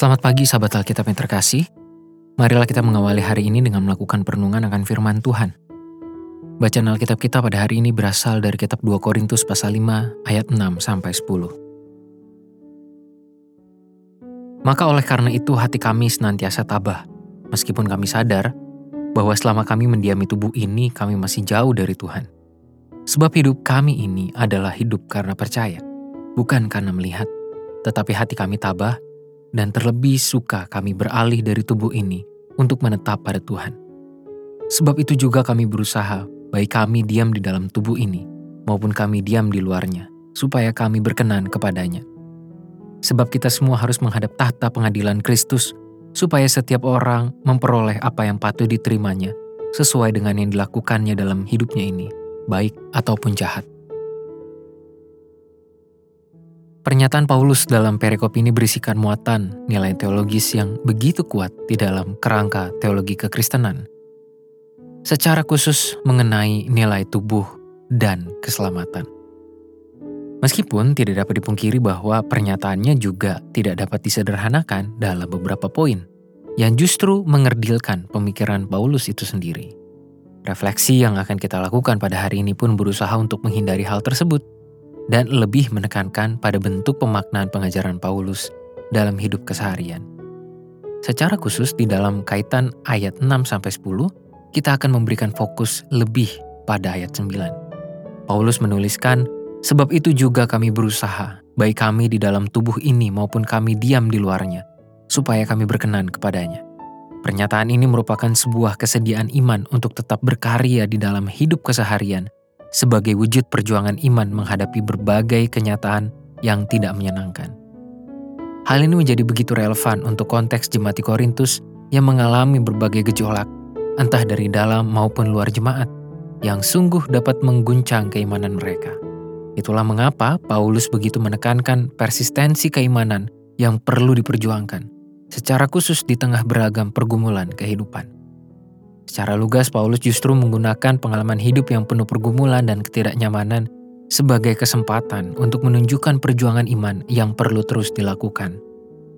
Selamat pagi sahabat Alkitab yang terkasih. Marilah kita mengawali hari ini dengan melakukan perenungan akan firman Tuhan. Bacaan Alkitab kita pada hari ini berasal dari kitab 2 Korintus pasal 5 ayat 6 sampai 10. Maka oleh karena itu hati kami senantiasa tabah, meskipun kami sadar bahwa selama kami mendiami tubuh ini kami masih jauh dari Tuhan. Sebab hidup kami ini adalah hidup karena percaya, bukan karena melihat, tetapi hati kami tabah dan terlebih suka kami beralih dari tubuh ini untuk menetap pada Tuhan. Sebab itu juga kami berusaha, baik kami diam di dalam tubuh ini maupun kami diam di luarnya, supaya kami berkenan kepadanya. Sebab kita semua harus menghadap tahta pengadilan Kristus, supaya setiap orang memperoleh apa yang patut diterimanya sesuai dengan yang dilakukannya dalam hidupnya ini, baik ataupun jahat. Pernyataan Paulus dalam perikop ini berisikan muatan nilai teologis yang begitu kuat di dalam kerangka teologi kekristenan. Secara khusus mengenai nilai tubuh dan keselamatan. Meskipun tidak dapat dipungkiri bahwa pernyataannya juga tidak dapat disederhanakan dalam beberapa poin yang justru mengerdilkan pemikiran Paulus itu sendiri. Refleksi yang akan kita lakukan pada hari ini pun berusaha untuk menghindari hal tersebut dan lebih menekankan pada bentuk pemaknaan pengajaran Paulus dalam hidup keseharian. Secara khusus di dalam kaitan ayat 6-10, kita akan memberikan fokus lebih pada ayat 9. Paulus menuliskan, Sebab itu juga kami berusaha, baik kami di dalam tubuh ini maupun kami diam di luarnya, supaya kami berkenan kepadanya. Pernyataan ini merupakan sebuah kesediaan iman untuk tetap berkarya di dalam hidup keseharian sebagai wujud perjuangan iman menghadapi berbagai kenyataan yang tidak menyenangkan. Hal ini menjadi begitu relevan untuk konteks jemaat Korintus yang mengalami berbagai gejolak, entah dari dalam maupun luar jemaat, yang sungguh dapat mengguncang keimanan mereka. Itulah mengapa Paulus begitu menekankan persistensi keimanan yang perlu diperjuangkan, secara khusus di tengah beragam pergumulan kehidupan. Secara lugas, Paulus justru menggunakan pengalaman hidup yang penuh pergumulan dan ketidaknyamanan sebagai kesempatan untuk menunjukkan perjuangan iman yang perlu terus dilakukan.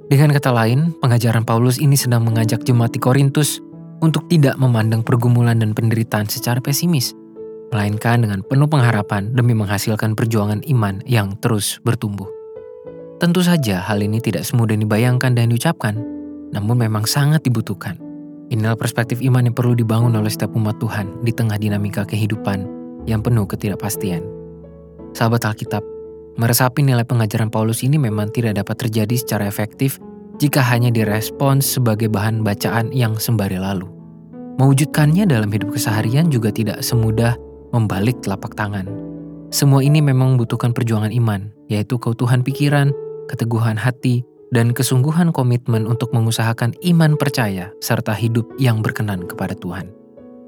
Dengan kata lain, pengajaran Paulus ini sedang mengajak jemaat di Korintus untuk tidak memandang pergumulan dan penderitaan secara pesimis, melainkan dengan penuh pengharapan demi menghasilkan perjuangan iman yang terus bertumbuh. Tentu saja hal ini tidak semudah dibayangkan dan diucapkan, namun memang sangat dibutuhkan Inilah perspektif iman yang perlu dibangun oleh setiap umat Tuhan di tengah dinamika kehidupan yang penuh ketidakpastian. Sahabat Alkitab, meresapi nilai pengajaran Paulus ini memang tidak dapat terjadi secara efektif jika hanya direspons sebagai bahan bacaan yang sembari lalu. Mewujudkannya dalam hidup keseharian juga tidak semudah membalik telapak tangan. Semua ini memang membutuhkan perjuangan iman, yaitu keutuhan pikiran, keteguhan hati, dan kesungguhan komitmen untuk mengusahakan iman percaya serta hidup yang berkenan kepada Tuhan.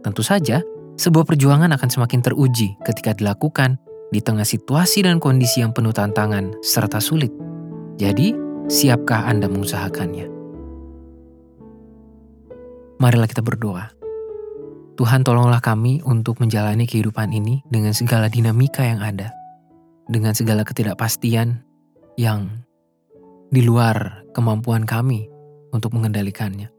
Tentu saja, sebuah perjuangan akan semakin teruji ketika dilakukan di tengah situasi dan kondisi yang penuh tantangan serta sulit. Jadi, siapkah Anda mengusahakannya? Marilah kita berdoa. Tuhan tolonglah kami untuk menjalani kehidupan ini dengan segala dinamika yang ada, dengan segala ketidakpastian yang di luar kemampuan kami untuk mengendalikannya.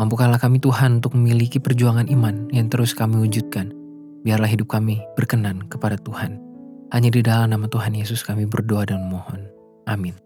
Mampukanlah kami Tuhan untuk memiliki perjuangan iman yang terus kami wujudkan. Biarlah hidup kami berkenan kepada Tuhan. Hanya di dalam nama Tuhan Yesus kami berdoa dan memohon. Amin.